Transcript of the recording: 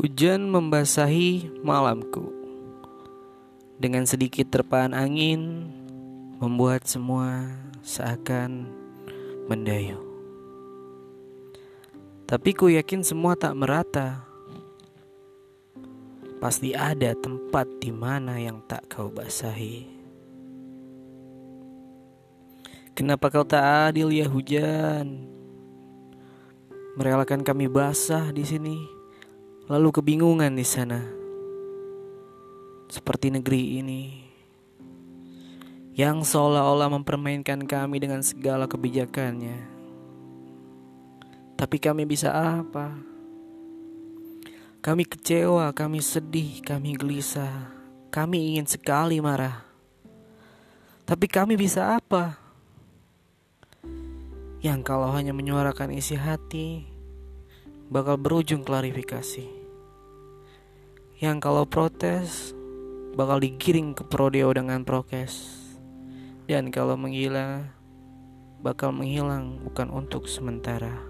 Hujan membasahi malamku. Dengan sedikit terpaan angin Membuat semua seakan mendayu. Tapi ku yakin semua tak merata. Pasti ada tempat di mana yang tak kau basahi. Kenapa kau tak adil ya hujan? Merelakan kami basah di sini lalu kebingungan di sana. Seperti negeri ini yang seolah-olah mempermainkan kami dengan segala kebijakannya. Tapi kami bisa apa? Kami kecewa, kami sedih, kami gelisah. Kami ingin sekali marah. Tapi kami bisa apa? Yang kalau hanya menyuarakan isi hati, bakal berujung klarifikasi yang kalau protes bakal digiring ke prodeo dengan prokes dan kalau menggila bakal menghilang bukan untuk sementara.